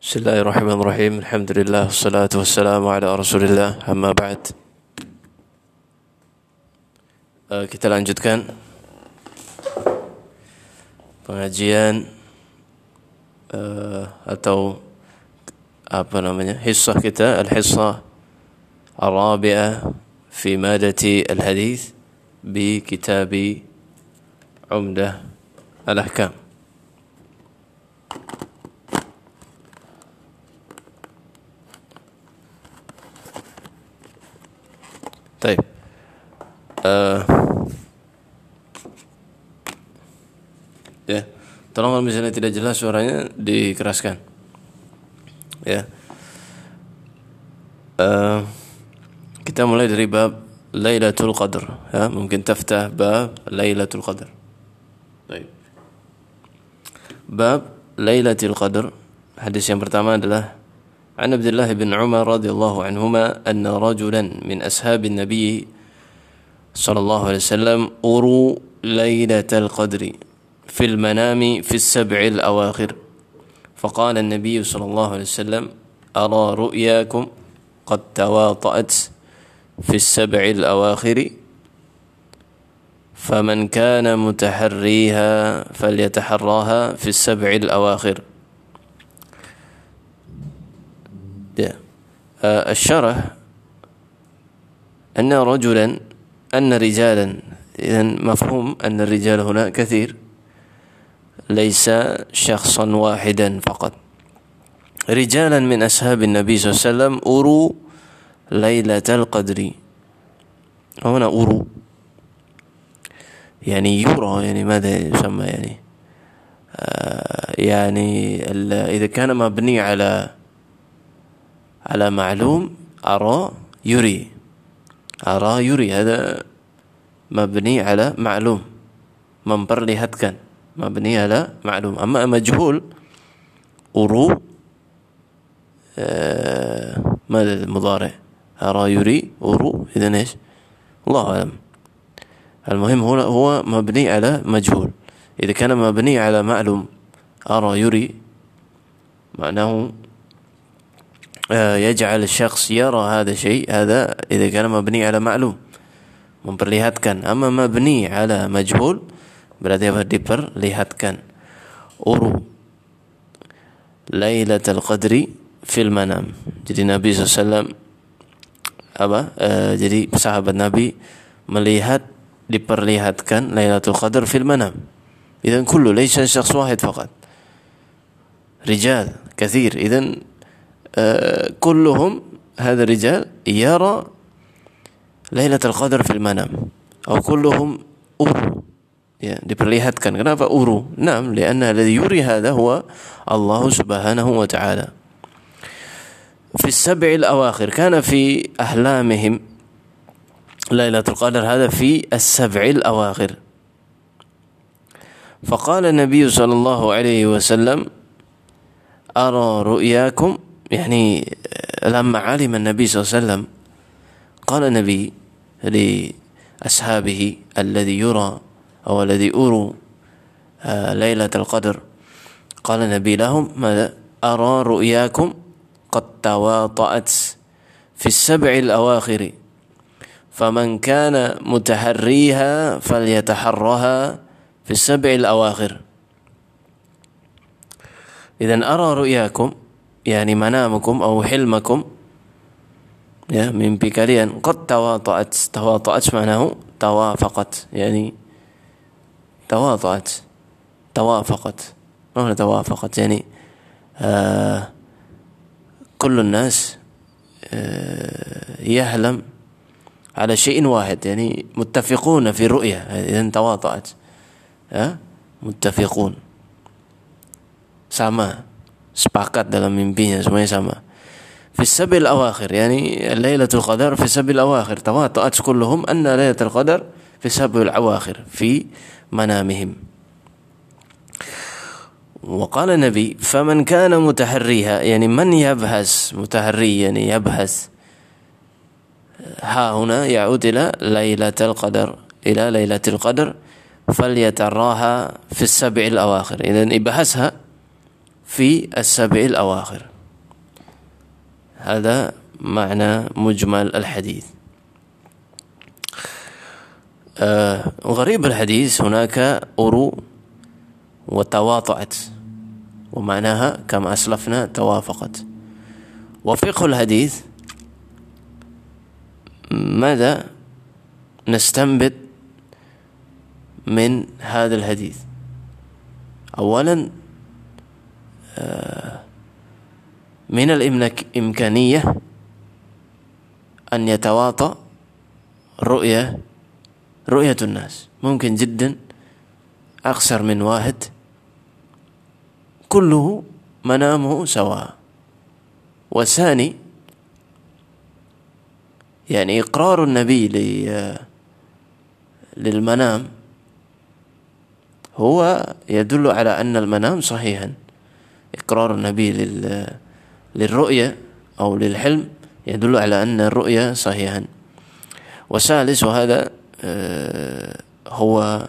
بسم الله الرحمن الرحيم الحمد لله والصلاة والسلام على رسول الله أما بعد uh, kita lanjutkan pengajian uh, atau apa namanya hissah kita al-hissah الرابعة في مادة الحديث بكتاب عمدة الأحكام Taib. Eh. Ya, tolong kalau misalnya tidak jelas suaranya dikeraskan. Ya. Eh. Kita mulai dari bab Lailatul Qadar, ya, mungkin taftah bab Lailatul Qadar. Taib. Bab Lailatul Qadar. Hadis yang pertama adalah عن عبد الله بن عمر رضي الله عنهما أن رجلا من أصحاب النبي صلى الله عليه وسلم أروا ليلة القدر في المنام في السبع الأواخر. فقال النبي صلى الله عليه وسلم أرى رؤياكم قد تواطأت في السبع الأواخر فمن كان متحريها فليتحراها في السبع الأواخر. الشرح أن رجلا أن رجالا إذا مفهوم أن الرجال هنا كثير ليس شخصا واحدا فقط. رجالا من أصحاب النبي صلى الله عليه وسلم أروا ليلة القدر. هنا أروا يعني يرى يعني ماذا يسمى يعني؟ آه يعني إذا كان مبني على على معلوم أرى يري. أرى يري هذا مبني على معلوم. memperlihatkan مبني على معلوم. أما مجهول أرو آه ماذا المضارع؟ أرى يري أرو إذا إيش؟ الله أعلم. المهم هو هو مبني على مجهول. إذا كان مبني على معلوم أرى يري معناه يجعل الشخص يرى هذا الشيء هذا إذا كان مبني على معلوم memperlihatkan amma mabni ala majhul berarti apa diperlihatkan uru Lailatul Qadri fil manam jadi Nabi SAW apa uh, jadi sahabat Nabi melihat diperlihatkan Lailatul Qadar fil manam إذن كله ليس شخص واحد فقط رجال كثير إذن كلهم هذا الرجال يرى ليلة القدر في المنام أو كلهم أورو ya, diperlihatkan kenapa uru nam karena الذي يري هذا هو الله سبحانه وتعالى. في السبع الأواخر كان في أحلامهم ليلة القدر هذا في السبع الأواخر. فقال النبي صلى الله عليه وسلم أرى رؤياكم يعني لما علم النبي صلى الله عليه وسلم قال النبي لأصحابه الذي يرى أو الذي أروا ليلة القدر قال النبي لهم ماذا؟ أرى رؤياكم قد تواطأت في السبع الأواخر فمن كان متحريها فليتحرها في السبع الأواخر. إذا أرى رؤياكم يعني منامكم أو حلمكم ya mimpi kalian qad tawata'at tawata'at معناه توافقت يعني توافقت توافقت. ما هو توافقت؟ يعني آه كل الناس آه يحلم على شيء واحد يعني متفقون في الرؤية إذا تواطأت آه متفقون. sama sepakat dalam mimpinya semuanya sama. في السبع الأواخر يعني ليلة القدر في السبع الأواخر تواطأت كلهم أن ليلة القدر في السبع الأواخر في منامهم وقال النبي فمن كان متحريها يعني من يبحث متحري يعني يبحث ها هنا يعود إلى ليلة القدر إلى ليلة القدر فليتراها في السبع الأواخر إذا ابحثها في السبع الأواخر. هذا معنى مجمل الحديث. آه غريب الحديث هناك أرو وتواطعت ومعناها كما أسلفنا توافقت. وفقه الحديث ماذا نستنبط من هذا الحديث؟ أولا من الإمكانية أن يتواطأ رؤية رؤية الناس. ممكن جدا أكثر من واحد. كله منامه سواء. والثاني يعني إقرار النبي للمنام هو يدل على أن المنام صحيحا. إقرار النبي للرؤية أو للحلم يدل على أن الرؤية صحيحا. وثالث وهذا آه، هو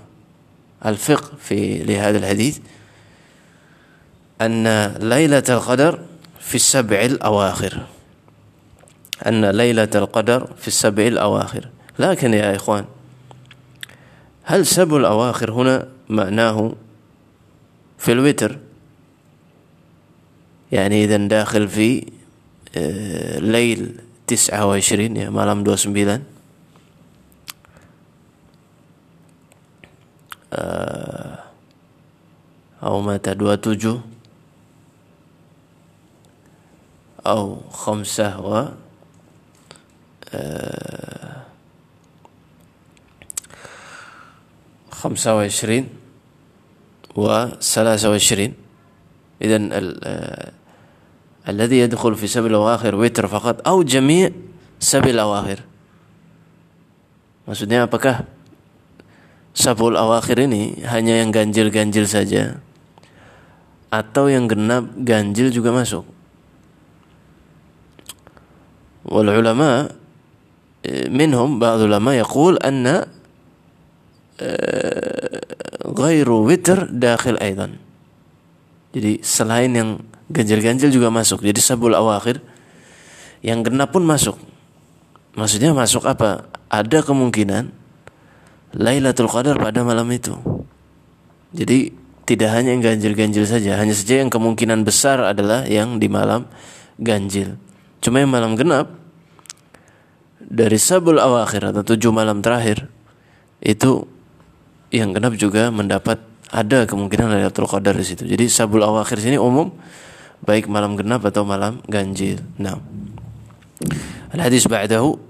الفقه في لهذا الحديث أن ليلة القدر في السبع الأواخر. أن ليلة القدر في السبع الأواخر. لكن يا إخوان هل سبع الأواخر هنا معناه في الوتر؟ يعني إذا داخل في آه، ليل تسعة وعشرين يا malam 29 أو متى 27 أو خمسة و خمسة وعشرين وثلاثة وعشرين. إذا الذي يدخل في سبيل الأواخر وتر فقط أو جميع سبيل الأواخر maksudnya apakah sabul awakhir ini hanya yang ganjil-ganjil saja atau yang genap ganjil juga masuk والعلماء منهم بعض العلماء يقول أن غير وتر داخل أيضا jadi selain yang ganjil-ganjil juga masuk. Jadi sabul awakhir yang genap pun masuk. Maksudnya masuk apa? Ada kemungkinan Lailatul Qadar pada malam itu. Jadi tidak hanya yang ganjil-ganjil saja hanya saja yang kemungkinan besar adalah yang di malam ganjil. Cuma yang malam genap dari sabul awakhir atau tujuh malam terakhir itu yang genap juga mendapat ada kemungkinan Lailatul Qadar di situ. Jadi sabul awakhir sini umum baik malam genap atau malam ganjil. Nah. Al-hadis ba'dahu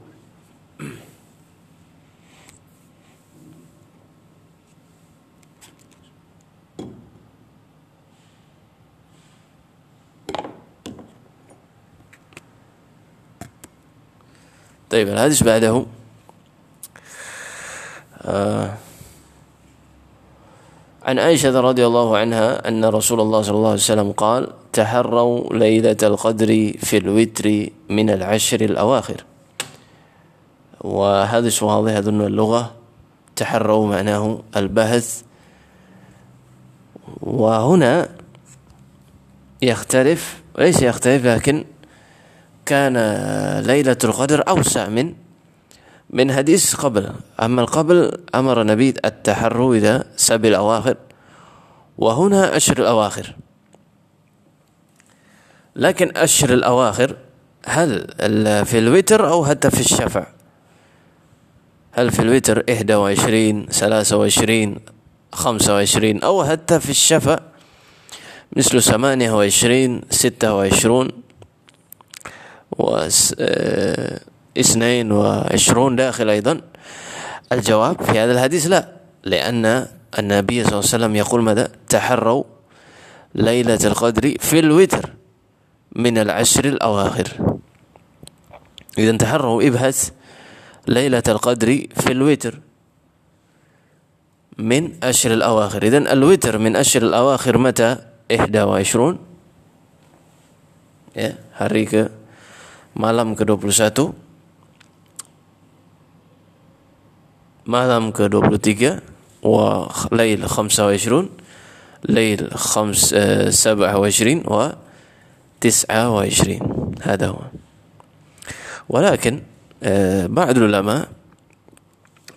طيب الحديث بعده آه عن عائشة رضي الله عنها أن رسول الله صلى الله عليه وسلم قال تحروا ليلة القدر في الوتر من العشر الأواخر. وهذا واضح؟ أظن اللغة. تحروا معناه البحث. وهنا يختلف ليس يختلف لكن كان ليلة القدر أوسع من من حديث قبل. أما القبل أمر النبي التحرر إذا سبع الأواخر وهنا أشهر الأواخر. لكن أشهر الأواخر هل في الوتر أو حتى في الشفع؟ هل في الوتر إحدى وعشرين ثلاثة وعشرين خمسة وعشرين أو حتى في الشفع؟ مثل ثمانية وعشرين ستة وعشرون واثنين وعشرون داخل أيضا. الجواب في هذا الحديث لا لأن النبي صلى الله عليه وسلم يقول ماذا؟ تحروا ليلة القدر في الوتر من العشر الأواخر. إذا تحروا ابحث ليلة القدر في الوتر من أشهر الأواخر. إذا الوتر من أشهر الأواخر متى؟ 21 ya hari ke malam ke-21 malam ke-23 wa lail 25 lail 27 و 29 هذا هو ولكن بعض العلماء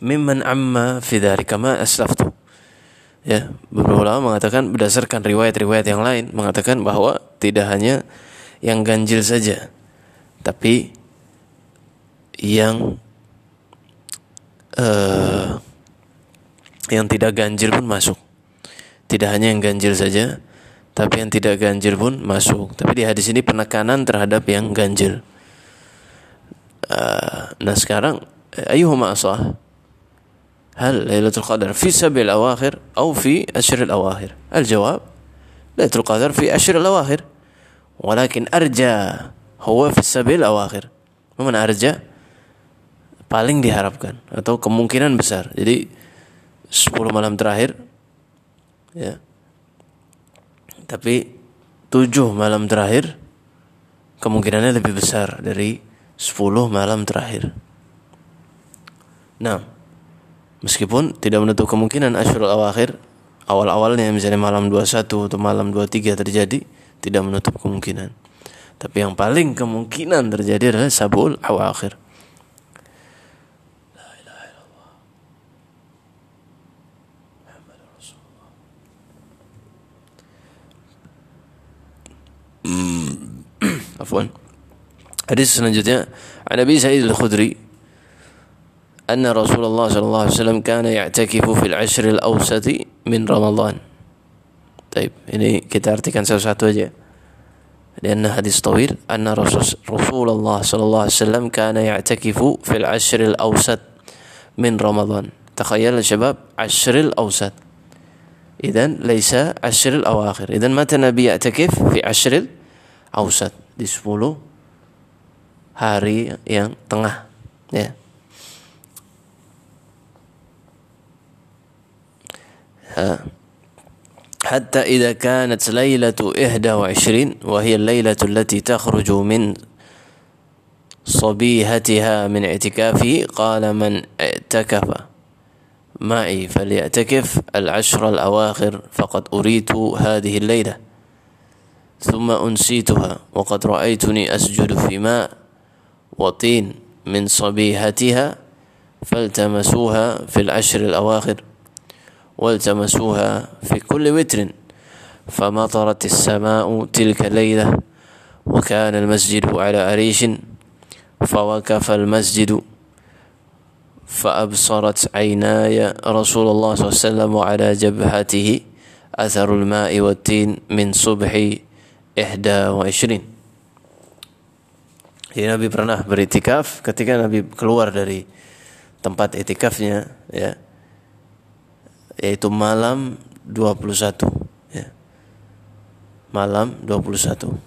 ممن amma fi dzalika ma aslaftu ya beberapa ulama mengatakan berdasarkan riwayat-riwayat yang lain mengatakan bahwa tidak hanya yang ganjil saja tapi yang uh, yang tidak ganjil pun masuk tidak hanya yang ganjil saja tapi yang tidak ganjil pun masuk tapi di hadis ini penekanan terhadap yang ganjil uh, nah sekarang ayuhuma asah هل ليلة القدر في السبع الأواخر أو في أشهر الأواخر الجواب ليلة القدر في أشهر الأواخر ولكن أرجى هو في السبع الأواخر ومن أرجى paling diharapkan atau kemungkinan besar jadi 10 malam terakhir ya tapi 7 malam terakhir kemungkinannya lebih besar dari 10 malam terakhir nah Meskipun tidak menutup kemungkinan Ashurul Awakhir awal-awalnya misalnya malam 21 atau malam 23 terjadi tidak menutup kemungkinan. Tapi yang paling kemungkinan terjadi adalah Sabul Awakhir. Afwan. Hadis selanjutnya, Nabi Sa'id Al-Khudri أن رسول الله صلى الله عليه وسلم كان يعتكف في العشر الأوسط من رمضان. طيب ini kita artikan satu-satu aja. لأن حديث طويل. أن رسول الله صلى الله عليه وسلم كان يعتكف في العشر الأوسط من رمضان. تخيل الشباب عشر الأوسط. إذا ليس عشر الأواخر. إذا متى النبي يعتكف في عشر الأوسط. Di 10 hari yang tengah. Ya. حتى إذا كانت ليلة إحدى وعشرين وهي الليلة التي تخرج من صبيهتها من اعتكافه قال من اعتكف معي فليعتكف العشر الأواخر فقد أريت هذه الليلة ثم أنسيتها وقد رأيتني أسجد في ماء وطين من صبيهتها فالتمسوها في العشر الأواخر والتمسوها في كل وتر فمطرت السماء تلك الليلة وكان المسجد على أريش فوقف المسجد فأبصرت عيناي رسول الله صلى الله عليه وسلم على جبهته أثر الماء والتين من صبح إحدى وعشرين Jadi Nabi pernah beritikaf ketika Nabi keluar dari tempat itikafnya ya yaitu malam 21 ya. Malam 21.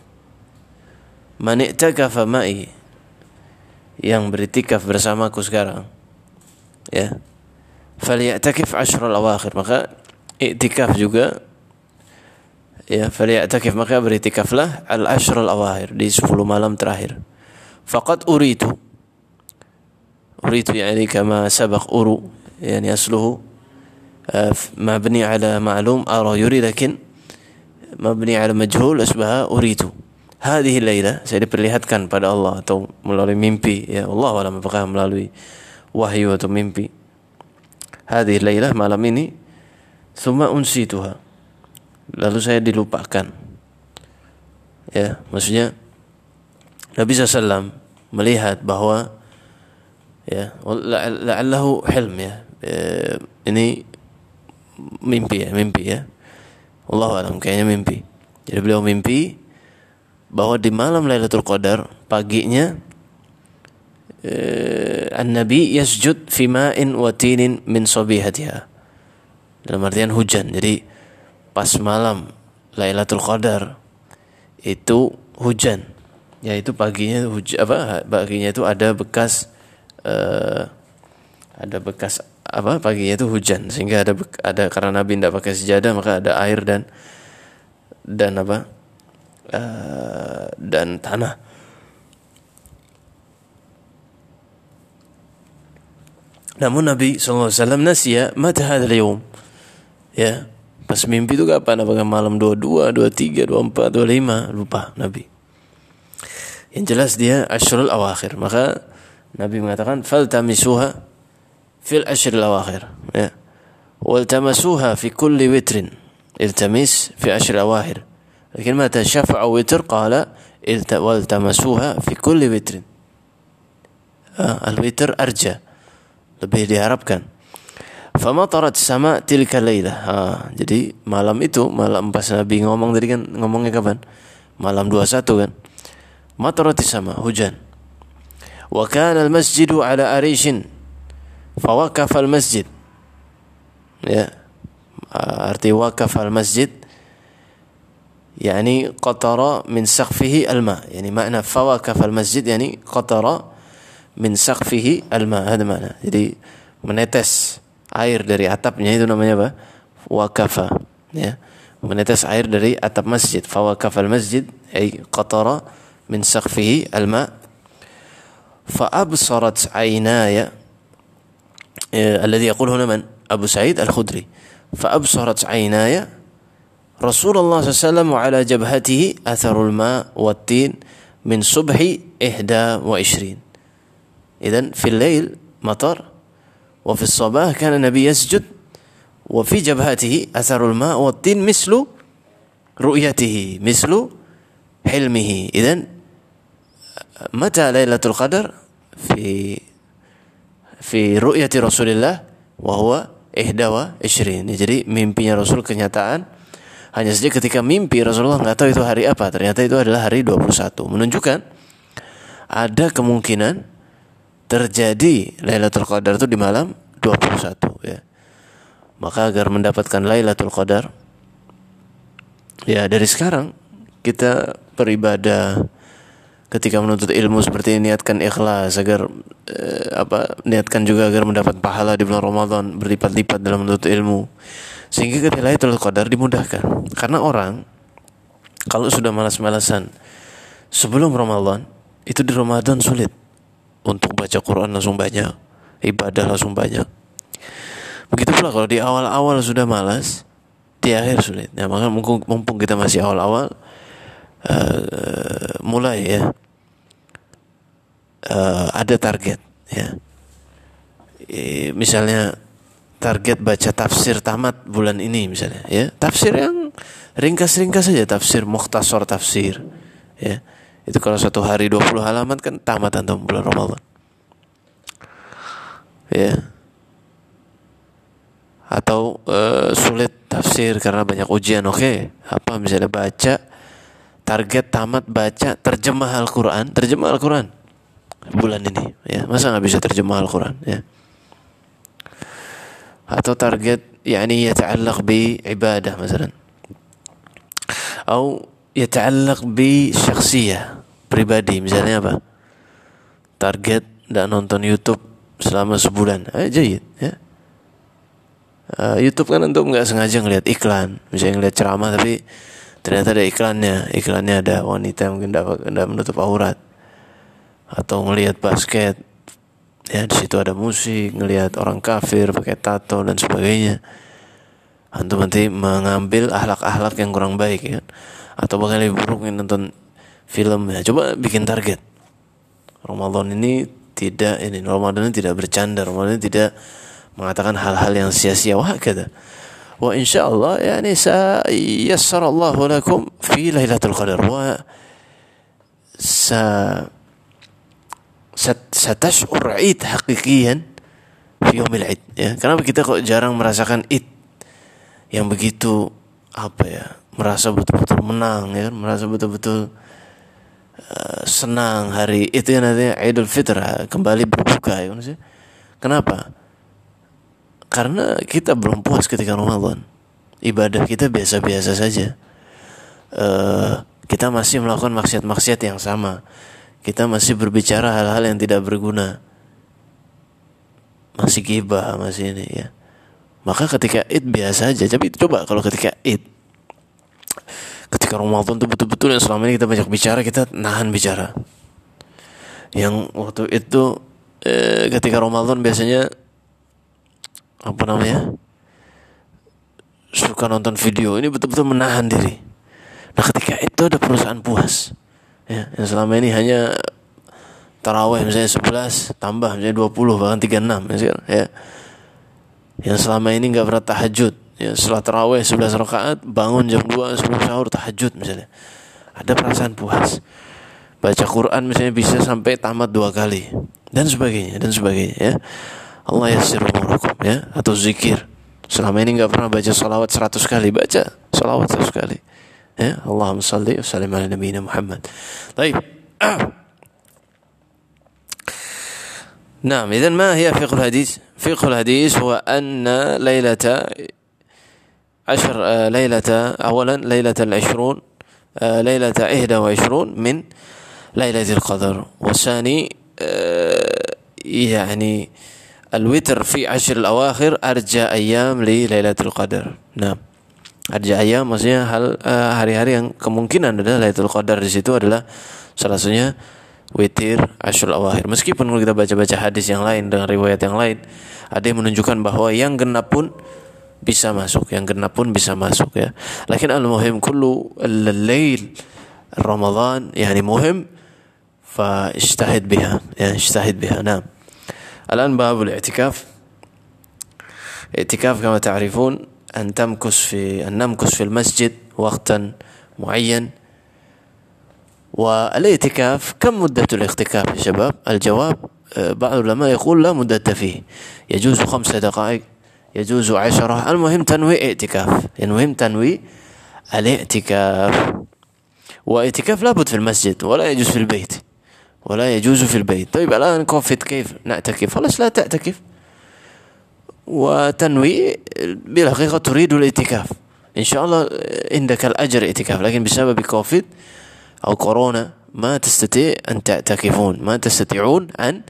Man i'takafa ma'i yang beritikaf bersamaku sekarang ya. Falya'takif ashrul awakhir maka i'tikaf juga ya falya'takif maka beritikaflah al ashrul awakhir di 10 malam terakhir. Faqad uritu uritu yani kama sabaq uru yani asluhu مبني على معلوم أرى يري لكن مبني على مجهول أشبه أريد هذه الليلة saya diperlihatkan pada Allah atau melalui mimpi ya Allah alam apakah melalui wahyu atau mimpi. hadir lailah malam ini summa unsituha. Lalu saya dilupakan. Ya, maksudnya Nabi SAW melihat bahwa ya la'allahu hilm ya. E, ini mimpi ya, mimpi ya. Allah alam kayaknya mimpi. Jadi beliau mimpi bahwa di malam Lailatul Qadar paginya An-Nabi yasjud fi ma'in wa tinin min sabihatiha. Dalam artian hujan. Jadi pas malam Lailatul Qadar itu hujan. Yaitu paginya hujan apa paginya itu ada bekas uh, ada bekas apa paginya itu hujan sehingga ada ada karena Nabi tidak pakai sejadah maka ada air dan dan apa uh, dan tanah namun Nabi SAW nasya mata hadal yawm ya pas mimpi itu kapan apakah malam 22, 23, 24, 25 lupa Nabi Yang jelas dia asyrul awakhir. Maka Nabi mengatakan faltamisuha fil asyrul awakhir. Ya. Waltamasuha fi kulli witrin. Iltamis fi asyrul awakhir. Lakin mata syafa'a witr qala waltamasuha fi kulli witrin. Al-witr arja lebih diharapkan. Famatarat sama tilka laila. Jadi malam itu malam pas Nabi ngomong tadi kan ngomongnya kapan? Malam 21 kan. Matarat sama hujan. Wa kana al-masjidu ala arishin. Fawakaf al-masjid. Ya. Arti wakaf al-masjid yakni qatara min saqfihi al-ma. Yani makna fawakaf al-masjid yani qatara min sakfihi alma ada mana jadi menetes air dari atapnya itu namanya apa wakafa ya menetes air dari atap masjid fawakafa al masjid ay qatara min sakfihi alma fa absarat aynaya الذي يقول هنا من أبو سعيد الخدري فأبصرت عيناي رسول الله صلى الله عليه وسلم وعلى جبهته أثر الماء والتين من صبح إحدى وعشرين إذا في الليل مطر وفي الصباح كان النبي يسجد وفي جبهته أثر الماء والطين مثل رؤيته مثل حلمه إذا متى ليلة القدر في في رؤية رسول الله وهو ihda wa ishrin. Jadi mimpinya Rasul kenyataan hanya saja ketika mimpi Rasulullah nggak tahu itu hari apa. Ternyata itu adalah hari 21. Menunjukkan ada kemungkinan terjadi Lailatul Qadar itu di malam 21 ya. Maka agar mendapatkan Lailatul Qadar ya dari sekarang kita beribadah. Ketika menuntut ilmu seperti ini niatkan ikhlas agar eh, apa niatkan juga agar mendapat pahala di bulan Ramadan berlipat-lipat dalam menuntut ilmu. Sehingga ketika Lailatul Qadar dimudahkan. Karena orang kalau sudah malas-malasan sebelum Ramadan itu di Ramadan sulit untuk baca Quran langsung banyak, ibadah langsung banyak. Begitu pula kalau di awal-awal sudah malas, di akhir sulit. Nah, maka mumpung, mumpung kita masih awal-awal, uh, mulai ya, uh, ada target ya. E, misalnya target baca tafsir tamat bulan ini misalnya ya tafsir yang ringkas-ringkas saja tafsir mukhtasar tafsir ya itu kalau satu hari 20 halaman kan tamat antum bulan Ramadan. Ya. Atau uh, sulit tafsir karena banyak ujian. Oke, okay. apa misalnya baca target tamat baca terjemah Al-Qur'an, terjemah Al-Qur'an bulan ini ya. Masa nggak bisa terjemah Al-Qur'an ya? Atau target yakni yata'allaq bi ibadah misalnya. Atau يتعلق bi بريبادي pribadi. Misalnya apa? Target tidak nonton YouTube selama sebulan. Ayo jahit ya. Uh, YouTube kan untuk nggak sengaja ngelihat iklan. Misalnya ngelihat ceramah tapi ternyata ada iklannya. Iklannya ada wanita mungkin tidak menutup aurat. Atau ngelihat basket. Ya di situ ada musik ngelihat orang kafir pakai tato dan sebagainya. Antum nanti mengambil ahlak-ahlak yang kurang baik ya kan? atau bahkan lebih buruk nonton film ya coba bikin target Ramadan ini tidak ini Ramadan ini tidak bercanda Ramadan ini tidak mengatakan hal-hal yang sia-sia wah kata wa insyaallah yani sa yassarallahu lakum fi lailatul qadar wa sa ستشعر عيد حقيقيا في يوم العيد ya kenapa kita kok jarang merasakan id yang begitu apa ya merasa betul-betul menang ya kan? Merasa betul-betul uh, senang hari itu yang nanti Idul Fitr kembali berbuka ya kan sih? Kenapa? Karena kita belum puas ketika Ramadan. Ibadah kita biasa-biasa saja. Uh, kita masih melakukan maksiat-maksiat yang sama. Kita masih berbicara hal-hal yang tidak berguna. Masih gibah masih ini ya. Maka ketika id biasa aja tapi coba kalau ketika id ketika Ramadan tuh betul-betul yang selama ini kita banyak bicara kita nahan bicara. Yang waktu itu eh, ketika Ramadan biasanya apa namanya suka nonton video ini betul-betul menahan diri. Nah ketika itu ada perusahaan puas ya, yang selama ini hanya taraweh misalnya 11 tambah misalnya 20 bahkan 36 ya, ya. yang selama ini nggak pernah tahajud ya setelah taraweh 11 rakaat bangun jam 2 sebelum sahur tahajud misalnya ada perasaan puas baca Quran misalnya bisa sampai tamat dua kali dan sebagainya dan sebagainya ya Allah yassir umurakum ya atau zikir selama ini nggak pernah baca salawat 100 kali baca salawat 100 kali ya Allahumma salli wa sallim ala nabiyina Muhammad baik نعم إذا ما هي فقه الحديث فقه الحديث هو أن ليلة عشر ليلة أولا ليلة العشرون ليلة إحدى وعشرون من ليلة القدر والثاني يعني الوتر في عشر الأواخر أرجى أيام لليلة القدر نعم أرجى أيام maksudnya hal hari-hari yang kemungkinan adalah Lailatul Qadar di situ adalah salah satunya witir Ashur awakhir. Meskipun kalau kita baca-baca hadis yang lain dengan riwayat yang lain, ada yang menunjukkan bahwa yang genap pun bisa masuk, yang genap pun bisa masuk ya. Lakin al-muhim kullu al-lail Ramadan yani muhim فاجتهد بها يعني اجتهد بها نعم الآن باب الاعتكاف اعتكاف كما تعرفون أن تمكث في أن نمكث في المسجد وقتا معين والاعتكاف كم مدة الاعتكاف يا شباب الجواب بعض العلماء يقول لا مدة فيه يجوز خمس دقائق يجوز عشرة. المهم تنوي اعتكاف. المهم تنوي الاعتكاف. واعتكاف لابد في المسجد ولا يجوز في البيت. ولا يجوز في البيت. طيب الآن كوفيد كيف؟ نعتكف. خلاص لا تعتكف. وتنوي بالحقيقة تريد الاعتكاف. إن شاء الله عندك الأجر اعتكاف لكن بسبب كوفيد أو كورونا ما تستطيع أن تعتكفون. ما تستطيعون أن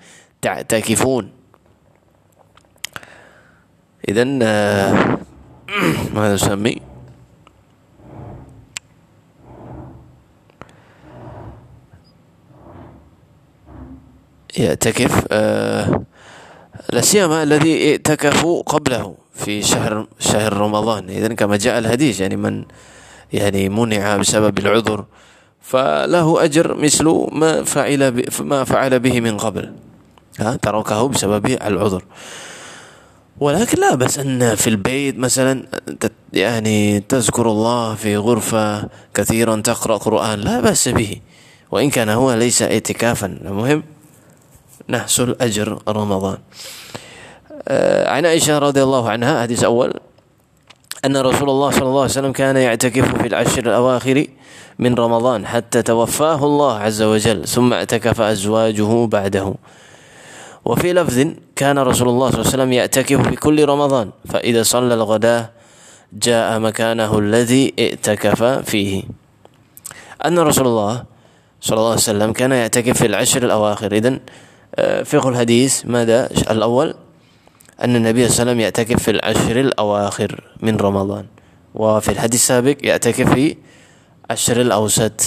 تعتكفون. إذا آه، ماذا نسمي؟ يعتكف آه، لا سيما الذي اعتكفوا قبله في شهر شهر رمضان. اذا كما جاء الحديث يعني من يعني منع بسبب العذر فله أجر مثل ما فعل ما فعل به من قبل. ها تركه بسبب العذر. ولكن لا بس أن في البيت مثلا يعني تذكر الله في غرفة كثيرا تقرأ قرآن لا بأس به. وإن كان هو ليس اعتكافا المهم نحصل أجر رمضان. آه، عن عائشة رضي الله عنها حديث أول. أن رسول الله صلى الله عليه وسلم كان يعتكف في العشر الأواخر من رمضان حتى توفاه الله عز وجل ثم اعتكف أزواجه بعده. وفي لفظ كان رسول الله صلى الله عليه وسلم يعتكف في كل رمضان فإذا صلى الغداء جاء مكانه الذي اعتكف فيه. أن رسول الله صلى الله عليه وسلم كان يعتكف في العشر الأواخر. إذن آه، فقه الحديث ماذا؟ الأول أن النبي صلى الله عليه وسلم يعتكف في العشر الأواخر من رمضان. وفي الحديث السابق يعتكف في العشر الأوسط.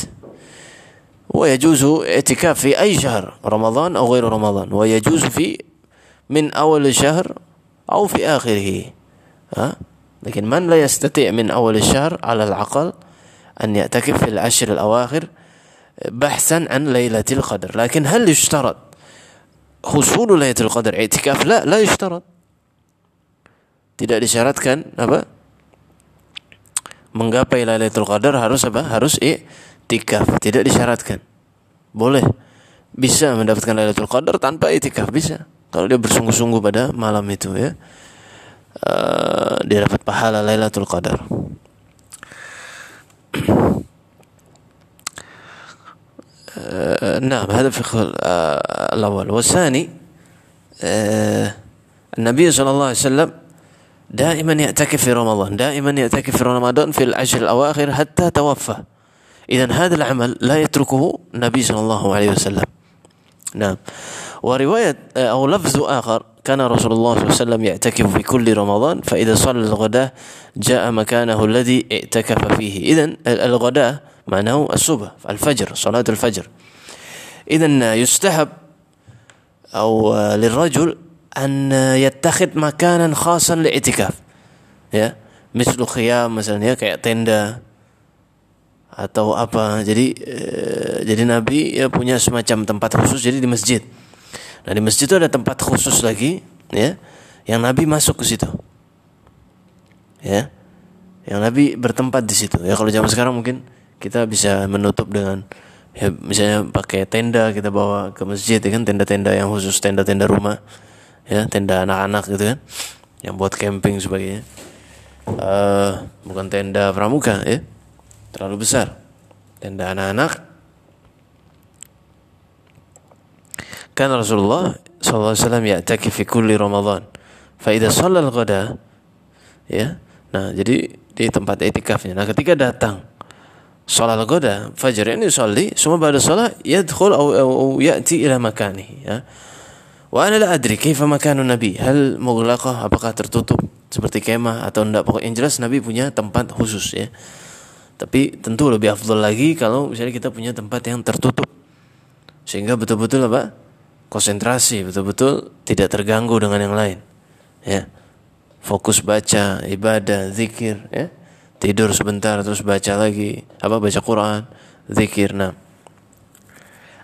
ويجوز اعتكاف في أي شهر رمضان أو غير رمضان ويجوز في من أول الشهر أو في آخره. ها؟ لكن من لا يستطيع من أول الشهر على العقل أن يعتكف في العشر الأواخر بحثا عن ليلة القدر. لكن هل يشترط husulu Lailatul Qadar i'tikaf la la yushtarat tidak disyaratkan apa? menggapai Lailatul Qadar harus apa harus i'tikaf tidak disyaratkan boleh bisa mendapatkan Lailatul Qadar tanpa i'tikaf bisa kalau dia bersungguh-sungguh pada malam itu ya uh, dia dapat pahala Lailatul Qadar نعم هذا الفقه الأول والثاني النبي صلى الله عليه وسلم دائما يعتكف في رمضان دائما يعتكف في رمضان في العشر الأواخر حتى توفى إذا هذا العمل لا يتركه النبي صلى الله عليه وسلم. نعم. ورواية أو لفظ آخر كان رسول الله صلى الله عليه وسلم يعتكف في كل رمضان فإذا صلى الغداء جاء مكانه الذي اعتكف فيه. إذا الغداء معناه الصبح الفجر صلاة الفجر. إذا يستحب أو للرجل أن يتخذ مكانا خاصا لاعتكاف مثل خيام مثلا ya kayak tenda atau apa jadi jadi Nabi ya punya semacam tempat khusus jadi di masjid. Nah di masjid itu ada tempat khusus lagi ya yang Nabi masuk ke situ. Ya. Yang Nabi bertempat di situ. Ya kalau zaman sekarang mungkin kita bisa menutup dengan ya misalnya pakai tenda kita bawa ke masjid ya kan tenda-tenda yang khusus tenda-tenda rumah ya tenda anak-anak gitu kan yang buat camping sebagainya uh, bukan tenda pramuka ya terlalu besar. Tenda anak-anak kan Rasulullah sallallahu alaihi wasallam ya'taki fi kulli Ramadan. Fa idza shallal ghada ya. Nah jadi di tempat etikafnya nah ketika datang salat ghada fajr ini sholli semua pada salat yadkhul au, au ya'ti ila makanihi ya. Wa ana la adri kaifa makanu nabi? Hal mughlaqah? Apakah tertutup seperti kemah atau enggak? Pokoknya yang jelas nabi punya tempat khusus ya tapi tentu lebih afdol lagi kalau misalnya kita punya tempat yang tertutup. Sehingga betul-betul apa? Konsentrasi betul-betul tidak terganggu dengan yang lain. Ya. Fokus baca, ibadah, zikir, ya. Tidur sebentar terus baca lagi, apa baca Quran, zikir. Nah.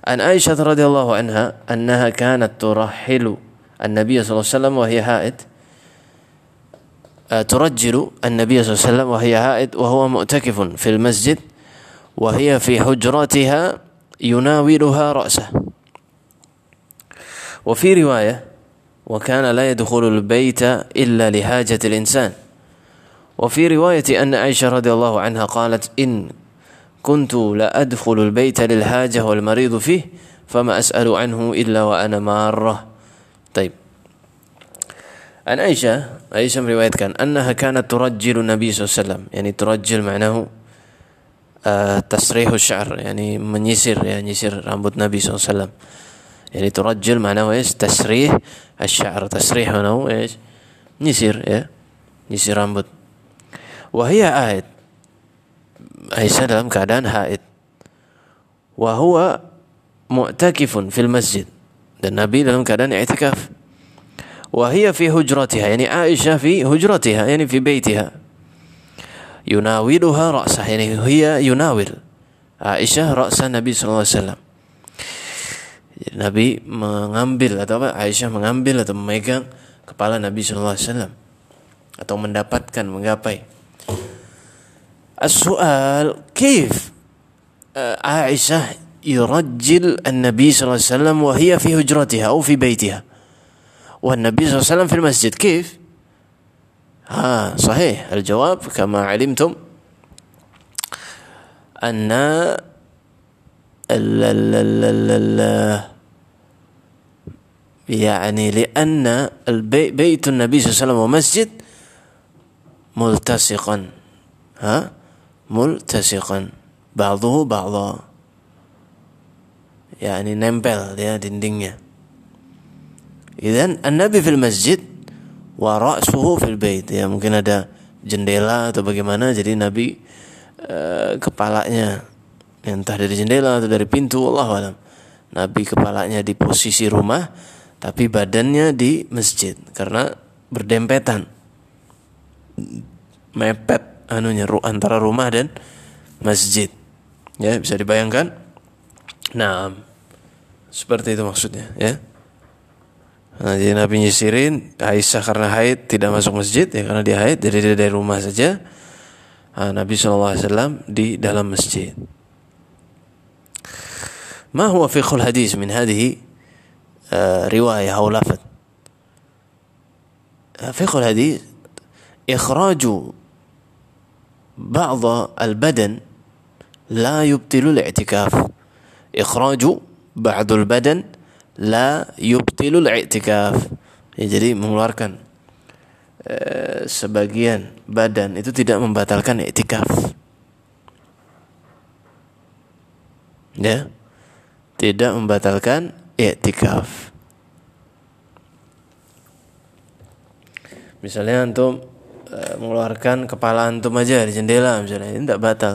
An Aisyah radhiyallahu anha annaha kanat turahhilu an-nabiy sallallahu alaihi wasallam wa hiya haid. ترجل النبي صلى الله عليه وسلم وهي حائض وهو معتكف في المسجد وهي في حجرتها يناولها رأسه. وفي رواية وكان لا يدخل البيت إلا لحاجة الإنسان. وفي رواية أن عائشة رضي الله عنها قالت إن كنت لا أدخل البيت للحاجة والمريض فيه فما أسأل عنه إلا وأنا مارة. طيب. عن عائشة Aisyah meriwayatkan annaha kanat turajjilu Nabi SAW yani turajjil ma'nahu uh, tasrihu syar yani menyisir ya nyisir rambut Nabi SAW yani turajjil ma'nahu is tasrih asy-syar tasrih ma'nahu is nyisir ya nyisir rambut. Wahia haid Aisyah dalam keadaan haid. Wa huwa mu'takifun fil masjid. Dan Nabi dalam keadaan i'tikaf. Wahia fi hujratiha. Yani Aisyah fi hujratiha. Yani fi baitiha. Yunawiluha ra'sah. Yani hiya yunawil. Aisyah ra'sah Nabi SAW. Nabi mengambil atau apa? Aisyah mengambil atau memegang kepala Nabi SAW atau mendapatkan menggapai السؤال كيف عائشة يرجل النبي صلى الله عليه وسلم وهي في هجرتها أو في بيتها والنبي صلى الله عليه وسلم في المسجد كيف؟ ها صحيح. الجواب كما علمتم أن ال ال ال يعني لأن بيت النبي صلى الله عليه وسلم ومسجد ملتصقا. ها؟ multasiqan ba'dhuhu ba'dha yani nempel ya dindingnya idan an-nabi fil masjid wa fil bait ya mungkin ada jendela atau bagaimana jadi nabi uh, kepalanya entah dari jendela atau dari pintu Allah alam nabi kepalanya di posisi rumah tapi badannya di masjid karena berdempetan mepet anunya antara rumah dan masjid. Ya, bisa dibayangkan? Nah, seperti itu maksudnya, ya. Nah, jadi Nabi nyisirin Aisyah karena haid tidak masuk masjid ya karena dia haid jadi dia dari rumah saja. Nah, Nabi SAW di dalam masjid. ما هو فقه الحديث من هذه رواية أو لفظ فقه الحديث إخراج بعض البدن لا يبطل الاعتكاف إخراج بعض البدن la yubtilul i'tikaf. Ya, jadi mengeluarkan eh, sebagian badan itu tidak membatalkan i'tikaf. Ya tidak membatalkan i'tikaf. Misalnya antum eh, mengeluarkan kepala antum aja di jendela misalnya ini tidak batal.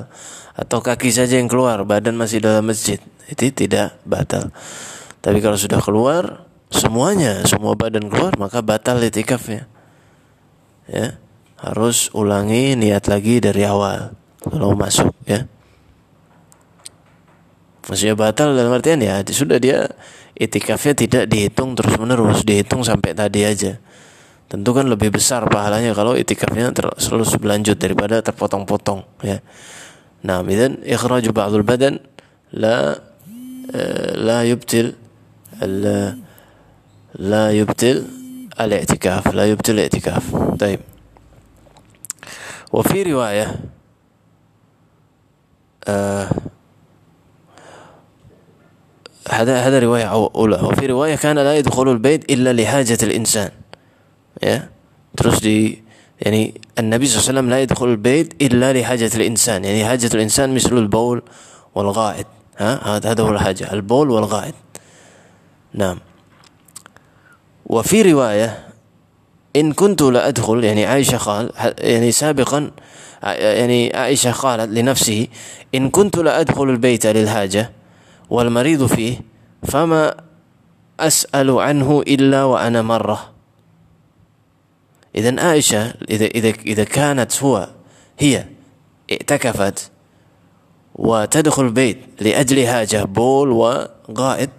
Atau kaki saja yang keluar badan masih dalam masjid itu tidak batal. Tapi kalau sudah keluar semuanya, semua badan keluar maka batal itikaf Ya. Harus ulangi niat lagi dari awal kalau masuk ya. Maksudnya batal dalam artian ya sudah dia itikafnya tidak dihitung terus menerus, dihitung sampai tadi aja. Tentu kan lebih besar pahalanya kalau itikafnya terus berlanjut daripada terpotong-potong ya. Nah, idan ikhraju ba'dul badan la eh, la yubtil لا يبطل الاعتكاف لا يبطل الاعتكاف. طيب. وفي رواية آه هذا هذا رواية أولى. وفي رواية كان لا يدخل البيت إلا لحاجة الإنسان. يا؟ terus di يعني النبي صلى الله عليه وسلم لا يدخل البيت إلا لحاجة الإنسان. يعني حاجة الإنسان مثل البول والغائط. ها؟ هذا هو الحاجة البول والغائط. نعم. وفي رواية إن كنت لأدخل يعني عائشة قال يعني سابقا يعني عائشة قالت لنفسه إن كنت لأدخل البيت للحاجة والمريض فيه فما أسأل عنه إلا وأنا مرة. إذا عائشة إذا إذا إذا كانت هو هي اعتكفت وتدخل البيت لأجل حاجة بول وغائط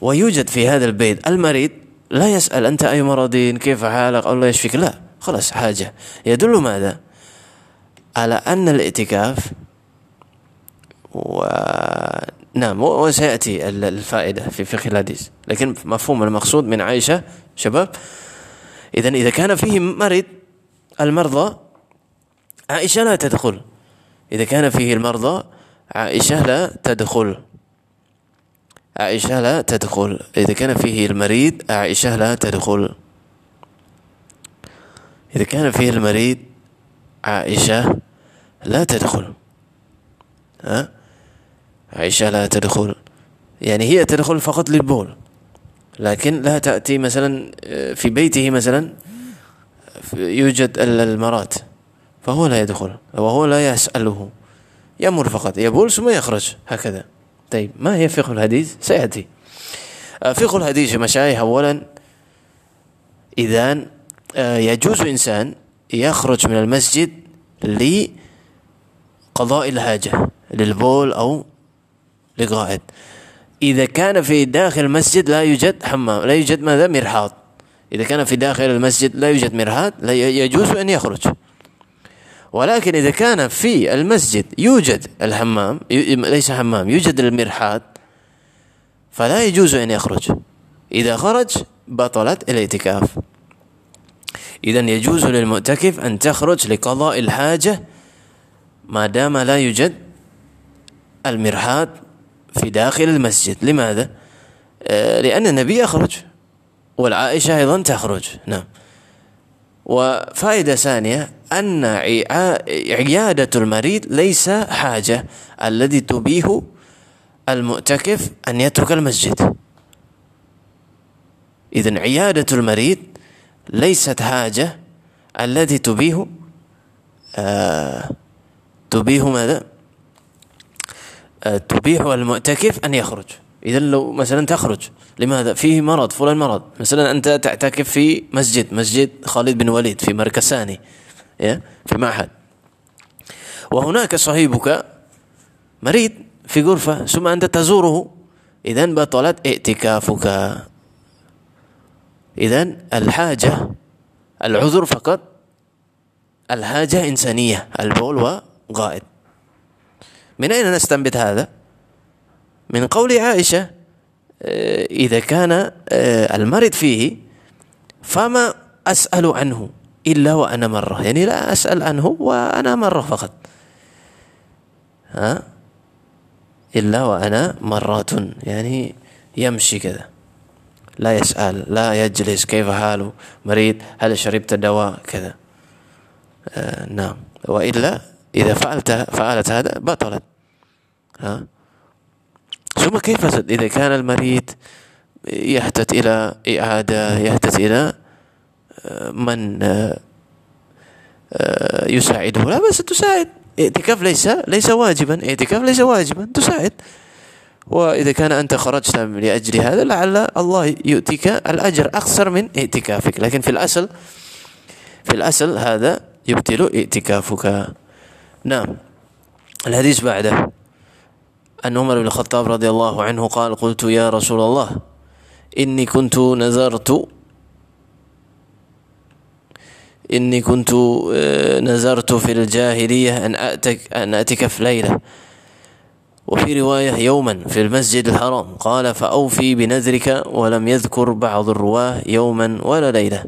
ويوجد في هذا البيت المريض لا يسأل أنت أي مرضين كيف حالك؟ الله يشفيك. لا خلاص حاجة. يدل ماذا؟ على أن الاعتكاف و نعم وسيأتي الفائدة في فقه الحديث لكن مفهوم المقصود من عائشة شباب إذا إذا كان فيه مرض المرضى عائشة لا تدخل. إذا كان فيه المرضى عائشة لا تدخل. عائشة لا تدخل. إذا كان فيه المريض عائشة لا تدخل. إذا كان فيه المريض عائشة لا تدخل. ها؟ عائشة لا تدخل. يعني هي تدخل فقط للبول. لكن لا تأتي مثلا في بيته مثلا يوجد المرات. فهو لا يدخل وهو لا يسأله. يمر فقط. يبول ثم يخرج. هكذا. طيب ما هي فقه الحديث؟ سيأتي. آه، فقه الحديث مشايخ أولا إذا آه، يجوز إنسان يخرج من المسجد لقضاء الحاجة للبول أو لغائط إذا كان في داخل المسجد لا يوجد حمام لا يوجد ماذا؟ مرحاض. إذا كان في داخل المسجد لا يوجد مرحاض لا يجوز أن يخرج. ولكن إذا كان في المسجد يوجد الحمام ليس حمام يوجد المرحاض فلا يجوز أن يخرج. إذا خرج بطلت الاعتكاف. إذا يجوز للمعتكف أن تخرج لقضاء الحاجة ما دام لا يوجد المرحاض في داخل المسجد. لماذا؟ آه، لأن النبي يخرج والعائشة أيضا تخرج. نعم. وفائدة ثانية أن عيادة المريض ليس حاجة الذي تبيه المعتكف أن يترك المسجد إذن عيادة المريض ليست حاجة التي تبيه آه تبيه ماذا؟ آه تبيح المعتكف أن يخرج إذا لو مثلا تخرج لماذا؟ فيه مرض فلان مرض. مثلا أنت تعتكف في مسجد مسجد خالد بن وليد في مركز ثاني في معهد. وهناك صاحبك مريض في غرفة ثم أنت تزوره. إذا بطلت اعتكافك. إذا الحاجة العذر فقط الحاجة إنسانية البول وغائط من أين نستنبت هذا؟ من قول عائشة آه، إذا كان آه، المرض فيه فما أسأل عنه إلا وأنا مرة. يعني لا أسأل عنه وأنا مرة فقط. ها؟ إلا وأنا مرات. يعني يمشي كذا. لا يسأل لا يجلس كيف حاله مريض هل شربت دواء كذا. آه نعم. وإلا إذا فعلت فعلت هذا بطلت. ها؟ ثم كيف إذا كان المريض يحتاج إلى إعادة يحتاج إلى آه، من آه، آه، يساعده. لا بس تساعد. اعتكاف ليس ليس واجبا. اعتكاف ليس واجبا تساعد. وإذا كان أنت خرجت لأجل هذا لعل الله يؤتيك الأجر أكثر من اعتكافك. لكن في الأصل في الأصل هذا يبطل اعتكافك. نعم. الحديث بعده. أن عمر بن الخطاب رضي الله عنه قال قلت يا رسول الله إني كنت نذرت إني كنت آه، نذرت في الجاهلية أن أتك أن أعتكف ليلة. وفي رواية يوما في المسجد الحرام. قال فأوفي بنذرك ولم يذكر بعض الرواة يوما ولا ليلة.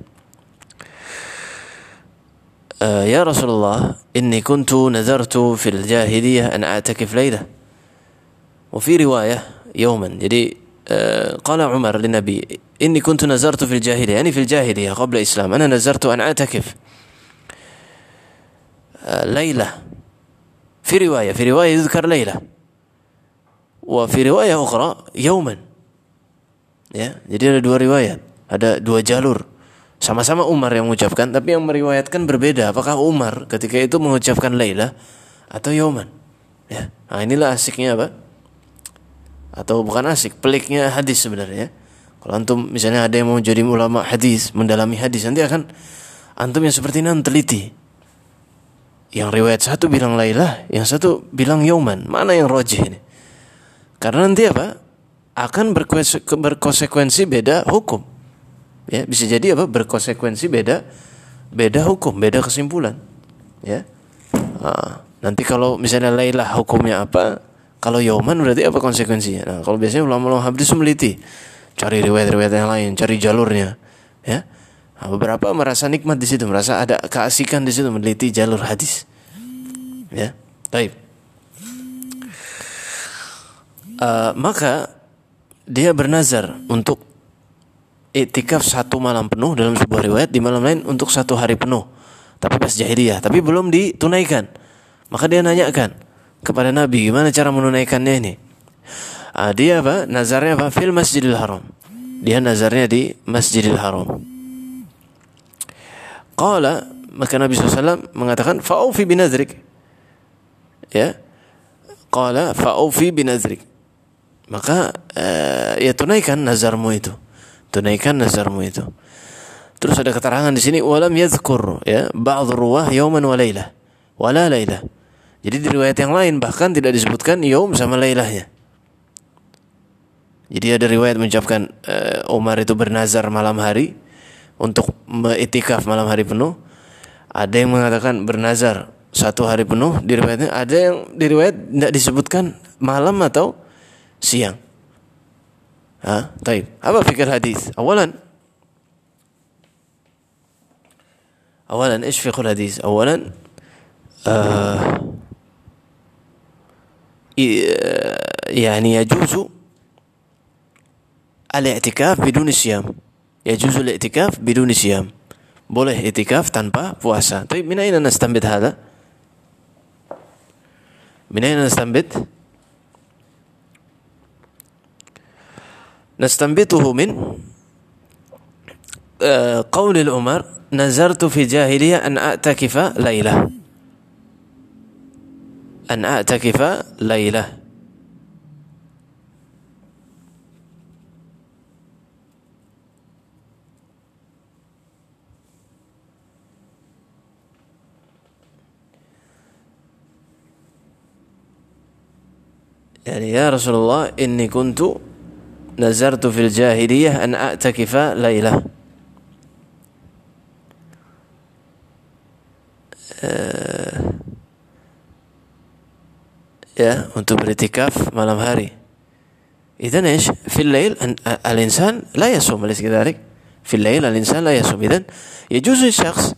آه يا رسول الله إني كنت نذرت في الجاهلية أن أعتكف ليلة. وفي رواية يوما jadi آه قال عمر للنبي إني كنت نذرت في الجاهلية يعني في الجاهلية قبل الإسلام أنا نذرت أن أعتكف آه ليلة في رواية في رواية يذكر ليلة وفي رواية أخرى يوما ya jadi ada dua riwayat ada dua jalur sama-sama Umar yang mengucapkan tapi yang meriwayatkan berbeda apakah Umar ketika itu mengucapkan Laila atau Yoman ya nah inilah asiknya apa Atau bukan asik peliknya hadis sebenarnya kalau antum misalnya ada yang mau jadi ulama hadis mendalami hadis nanti akan antum yang seperti ini teliti yang riwayat satu bilang Laila yang satu bilang Yoman mana yang rojih ini karena nanti apa? Akan berkonsekuensi beda hukum. Ya, bisa jadi apa? Berkonsekuensi beda beda hukum, beda kesimpulan. Ya. Nah, nanti kalau misalnya Lailah hukumnya apa? Kalau Yoman berarti apa konsekuensinya? Nah, kalau biasanya ulama-ulama hadis meliti, cari riwayat-riwayat yang lain, cari jalurnya, ya. Nah, beberapa merasa nikmat di situ, merasa ada keasikan di situ meneliti jalur hadis. Ya. Baik. Uh, maka dia bernazar untuk itikaf satu malam penuh dalam sebuah riwayat di malam lain untuk satu hari penuh tapi pas jahiliyah tapi belum ditunaikan maka dia nanyakan kepada Nabi gimana cara menunaikannya ini? Uh, dia apa? Nazarnya apa? Fil masjidil haram. Dia nazarnya di masjidil haram. Qala maka Nabi SAW mengatakan fa'ufi binazrik ya. Qala fa'ufi binazrik maka uh, ya tunaikan nazarmu itu. Tunaikan nazarmu itu. Terus ada keterangan di sini walam yadhkur ya. Ba'd ruwah yauman wa lailah wala jadi di riwayat yang lain bahkan tidak disebutkan yaum sama lailahnya jadi ada riwayat mengucapkan uh, Umar itu bernazar malam hari untuk itikaf malam hari penuh ada yang mengatakan bernazar satu hari penuh di riwayatnya ada yang di riwayat tidak disebutkan malam atau siang. Ha? Taib. Apa fikir hadis? Awalan أولا إيش فقه الحديث أولا آه يعني يجوز الاعتكاف بدون صيام. يجوز الاعتكاف بدون صيام. boleh اعتكاف tanpa puasa طيب من أين نستنبط هذا؟ من أين نستنبط؟ نستنبطه من آه، قول العمر نزرت في جاهلية أن أعتكف ليلة. أن أعتكف ليلة. يعني يا رسول الله إني كنت نزرت في الجاهلية أن أعتكف ليلة. ya untuk beritikaf malam hari. إذن إيش في الليل أن الإنسان لا يصوم أليس كذلك في الليل الإنسان لا يصوم إذن يجوز للشخص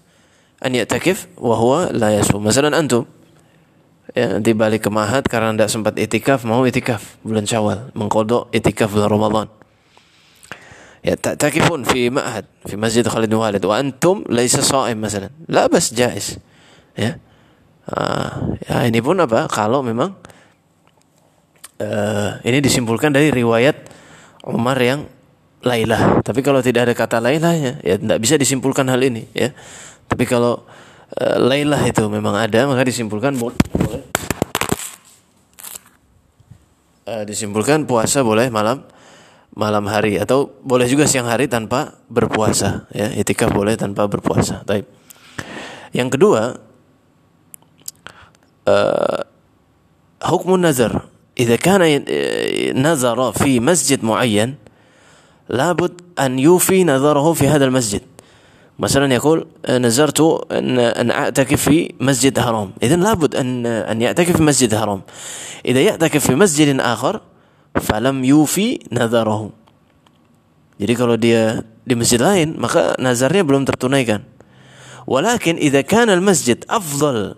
أن يعتكف وهو لا يصوم مثلا أنتم ya di balik ke Mahat karena tidak sempat itikaf mau itikaf bulan Syawal mengkodok itikaf bulan Ramadan ya takifun fi Ma'had fi Masjid Khalid bin Walid wa antum laisa sha'im misalnya la bas jais ya uh, ya ini pun apa kalau memang uh, ini disimpulkan dari riwayat Umar yang Lailah tapi kalau tidak ada kata Lailahnya ya tidak bisa disimpulkan hal ini ya tapi kalau uh, Lailah itu memang ada maka disimpulkan boleh uh, disimpulkan puasa boleh malam malam hari atau boleh juga siang hari tanpa berpuasa ya itikaf boleh tanpa berpuasa. Taib. Yang kedua uh, hukmun nazar إذا كان نظر في مسجد معين لابد أن يوفي نظره في هذا المسجد مثلا يقول نزرت أن أن أعتكف في مسجد حرام إذا لابد أن أن يعتكف في مسجد حرام إذا يعتكف في مسجد آخر falam yufi nazarahu. Jadi kalau dia di masjid lain maka nazarnya belum tertunaikan. Walakin idza kana al-masjid afdal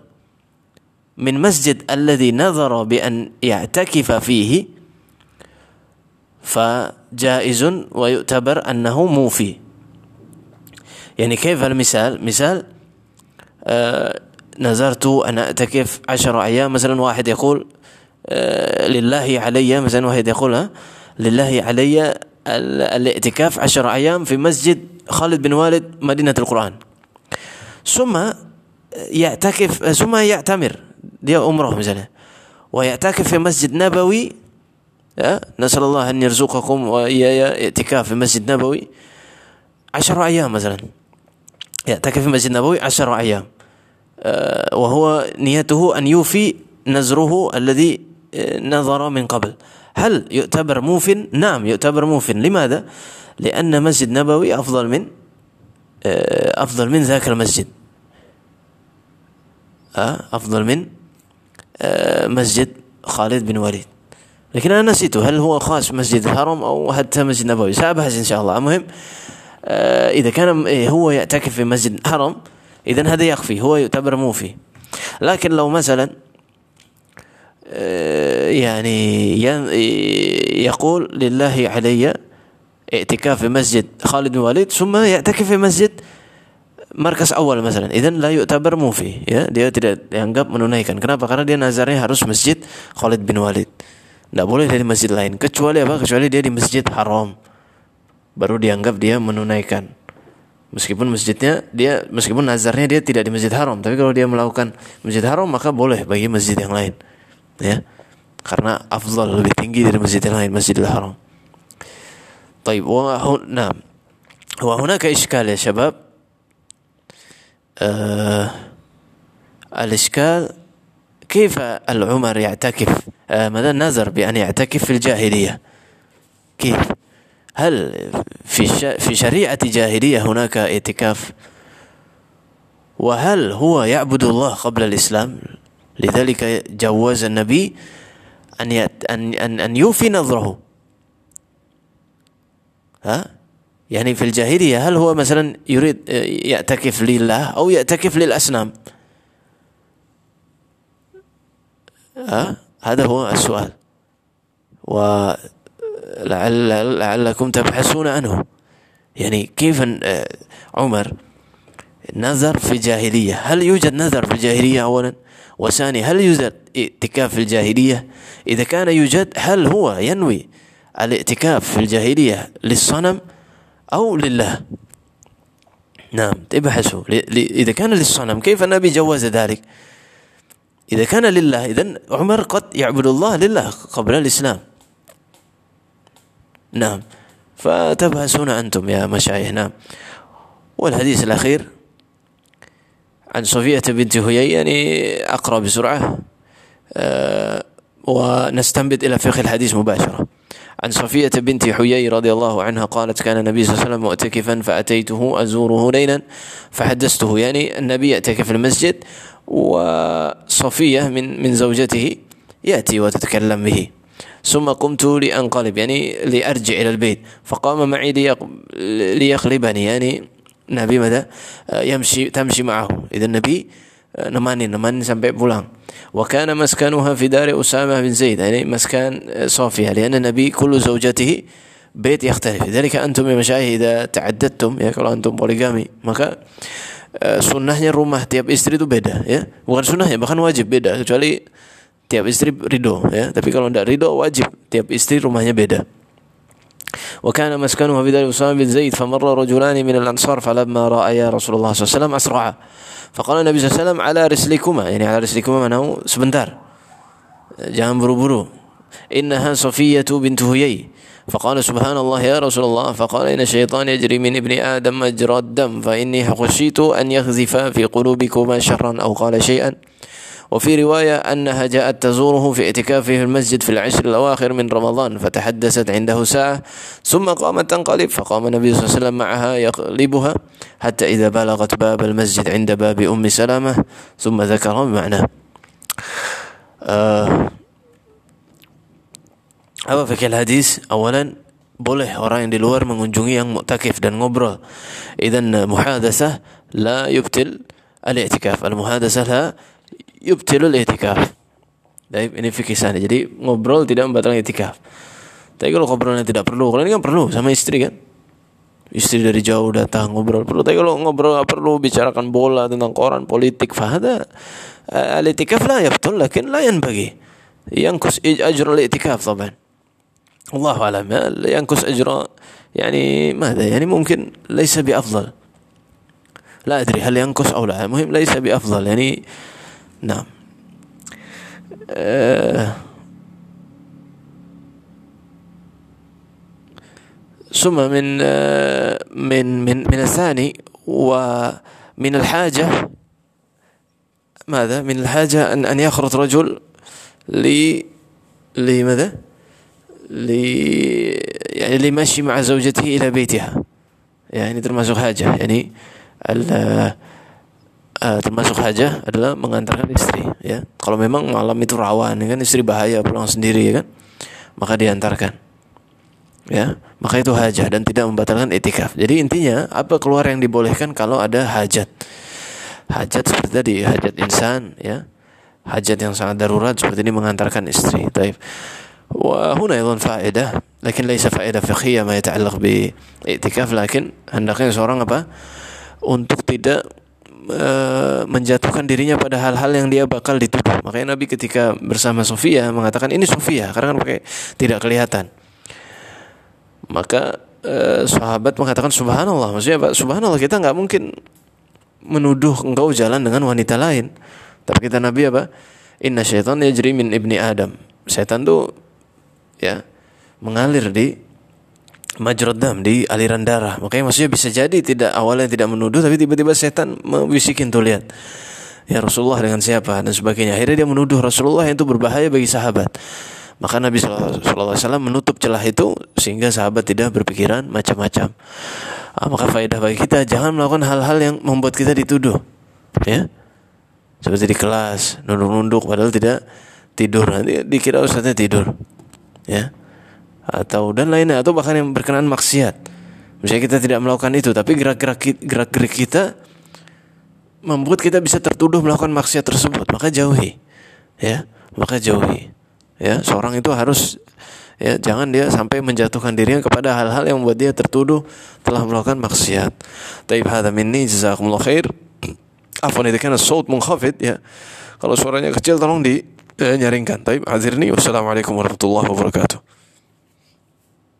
masjid alladhi nazara bi an ya'takifa fihi فجائز ويعتبر أنه موفي. يعني كيف المثال؟ مثال آه نذرت أن أعتكف عشر أيام مثلا واحد يقول آه، لله علي مثلا واحد يقولها لله علي الاعتكاف عشر أيام في مسجد خالد بن والد مدينة القرآن. ثم يعتكف ثم يعتمر. دي عمره مثلا ويعتكف في مسجد نبوي نسأل الله أن يرزقكم اعتكاف في مسجد نبوي عشر أيام مثلا. يعتكف في مسجد نبوي عشر أيام. آه، وهو نيته أن يوفي نزره الذي نظر من قبل. هل يعتبر موف؟ نعم يعتبر موف. لماذا؟ لأن مسجد نبوي أفضل من آه، أفضل من ذاك المسجد. آه، أفضل من آه، مسجد خالد بن وليد. لكن أنا نسيته هل هو خاص مسجد الحرم أو حتى مسجد نبوي؟ سأبحث إن شاء الله. المهم إذا كان إيه، هو يعتكف في مسجد الحرم إذا هذا يخفي هو يعتبر موفي. لكن لو مثلا آه، يعني يقول لله علي اعتكاف في مسجد خالد بن وليد ثم يعتكف في مسجد markas awal misalnya idan la yu'tabar mufi ya dia tidak dianggap menunaikan kenapa karena dia nazarnya harus masjid Khalid bin Walid tidak boleh dari masjid lain kecuali apa kecuali dia di masjid haram baru dianggap dia menunaikan meskipun masjidnya dia meskipun nazarnya dia tidak di masjid haram tapi kalau dia melakukan masjid haram maka boleh bagi masjid yang lain ya karena afdal lebih tinggi dari masjid yang lain Masjidil Haram طيب نعم وهناك إشكال يا شباب آه الإشكال كيف العمر يعتكف؟ آه ماذا نذر بأن يعتكف في الجاهلية. كيف؟ هل في في شريعة جاهلية هناك اعتكاف؟ وهل هو يعبد الله قبل الإسلام؟ لذلك جوز النبي أن أن أن يوفي نظره. ها؟ يعني في الجاهلية هل هو مثلا يريد يعتكف لله أو يعتكف للأصنام؟ ها هذا هو السؤال. ولعل لعلكم تبحثون عنه. يعني كيف عمر نذر في الجاهلية؟ هل يوجد نذر في الجاهلية أولا؟ وثاني هل يوجد اعتكاف في الجاهلية؟ إذا كان يوجد هل هو ينوي الاعتكاف في الجاهلية للصنم؟ أو لله. نعم ابحثوا. إذا كان للصنم كيف النبي جوز ذلك؟ إذا كان لله إذا عمر قد يعبد الله لله قبل الإسلام. نعم. فتبحثون أنتم يا مشايخ نعم. والحديث الأخير عن صفية بنت هيي يعني أقرأ بسرعة أه ونستنبط إلى فقه الحديث مباشرة. عن صفية بنت حيي رضي الله عنها قالت كان النبي صلى الله عليه وسلم معتكفا فأتيته أزوره ليلا فحدثته. يعني النبي يعتكف في المسجد وصفية من من زوجته يأتي وتتكلم به. ثم قمت لأنقلب يعني لأرجع إلى البيت. فقام معي ليقلبني يعني Nabi mada yamshi tamshi ma'ahu. Idan Nabi nemanin nemanin sampai pulang. Wa kana maskanuha fi dari Usamah bin Zaid. Ini maskan Sofia. Lianna Nabi kullu zawjatihi بيت يختلف لذلك أنتم يا مشايخ إذا تعددتم ya kalau antum poligami maka sunnahnya rumah tiap istri itu beda ya bukan sunnahnya bahkan wajib beda kecuali tiap istri ridho ya tapi kalau tidak ridho wajib tiap istri rumahnya beda وكان مسكنه في دار أسامة بن زيد فمر رجلان من الأنصار فلما رأيا رسول الله صلى الله عليه وسلم أسرعا فقال النبي صلى الله عليه وسلم على رسلكما يعني على رسلكما منه sebentar jangan buru-buru إنها صفية بنت هيي. فقال سبحان الله يا رسول الله. فقال إن الشيطان يجري من ابن آدم مجرى الدم فإني خشيت أن يخذف في قلوبكما شرا أو قال شيئا. وفي رواية أنها جاءت تزوره في اعتكافه في المسجد في العشر الأواخر من رمضان فتحدثت عنده ساعة ثم قامت تنقلب فقام النبي صلى الله عليه وسلم معها يقلبها حتى إذا بلغت باب المسجد عند باب أم سلامة ثم ذكر بمعنى آه apa fikir hadis awalan boleh orang yang di luar mengunjungi yang mu'takif dan ngobrol. Idan muhadasah la yubtil al-i'tikaf. Al-muhadasah la yubtil al-i'tikaf. Baik, ini fikih sana. Jadi ngobrol tidak membatalkan i'tikaf. Tapi kalau ngobrolnya tidak perlu, kalau ini kan perlu sama istri kan. Istri dari jauh datang ngobrol perlu. Tapi kalau ngobrol nggak perlu bicarakan bola tentang koran politik, fahada al-i'tikaf la yabtul, lakin la yanbagi. Yang ajr al-i'tikaf طبعا. الله أعلم ينقص أجره يعني ماذا يعني ممكن ليس بأفضل لا أدري هل ينقص أو لا المهم ليس بأفضل يعني نعم. آه ثم من آه من من من الثاني ومن الحاجة ماذا؟ من الحاجة أن أن يخرج رجل ل لماذا؟ li يعني لمشي مع زوجته إلى بيتها. يعني hajah yani al uh, termasuk hajah adalah mengantarkan istri ya kalau memang malam itu rawan kan istri bahaya pulang sendiri ya kan maka diantarkan ya maka itu hajah dan tidak membatalkan etikaf jadi intinya apa keluar yang dibolehkan kalau ada hajat hajat seperti tadi hajat insan ya hajat yang sangat darurat seperti ini mengantarkan istri taib وهنا أيضا فائدة لكن ليس فائدة فقهية ما يتعلق باعتكاف لكن hendaknya seorang apa untuk tidak uh, menjatuhkan dirinya pada hal-hal yang dia bakal dituduh. Makanya Nabi ketika bersama Sofia mengatakan ini Sofia karena kan pakai tidak kelihatan. Maka uh, sahabat mengatakan subhanallah. Maksudnya Pak, subhanallah kita nggak mungkin menuduh engkau jalan dengan wanita lain. Tapi kita Nabi apa? Inna syaitan yajri min ibni Adam. Setan tuh ya mengalir di majrad dam di aliran darah. Makanya maksudnya bisa jadi tidak awalnya tidak menuduh tapi tiba-tiba setan membisikin tuh lihat. Ya Rasulullah dengan siapa dan sebagainya. Akhirnya dia menuduh Rasulullah itu berbahaya bagi sahabat. Maka Nabi SAW menutup celah itu sehingga sahabat tidak berpikiran macam-macam. Nah, maka faedah bagi kita jangan melakukan hal-hal yang membuat kita dituduh. Ya, seperti di kelas nunduk-nunduk padahal tidak tidur nanti dikira ustaznya tidur ya atau dan lainnya atau bahkan yang berkenaan maksiat misalnya kita tidak melakukan itu tapi gerak-gerak gerak-gerik kita membuat kita bisa tertuduh melakukan maksiat tersebut maka jauhi ya maka jauhi ya seorang itu harus ya jangan dia sampai menjatuhkan dirinya kepada hal-hal yang membuat dia tertuduh telah melakukan maksiat. Taib hadza minni jazakumullah khair. Afwan itu karena saut munkhafid ya. Kalau suaranya kecil tolong di nyaringkan. Tapi hazirni wassalamualaikum warahmatullahi wabarakatuh.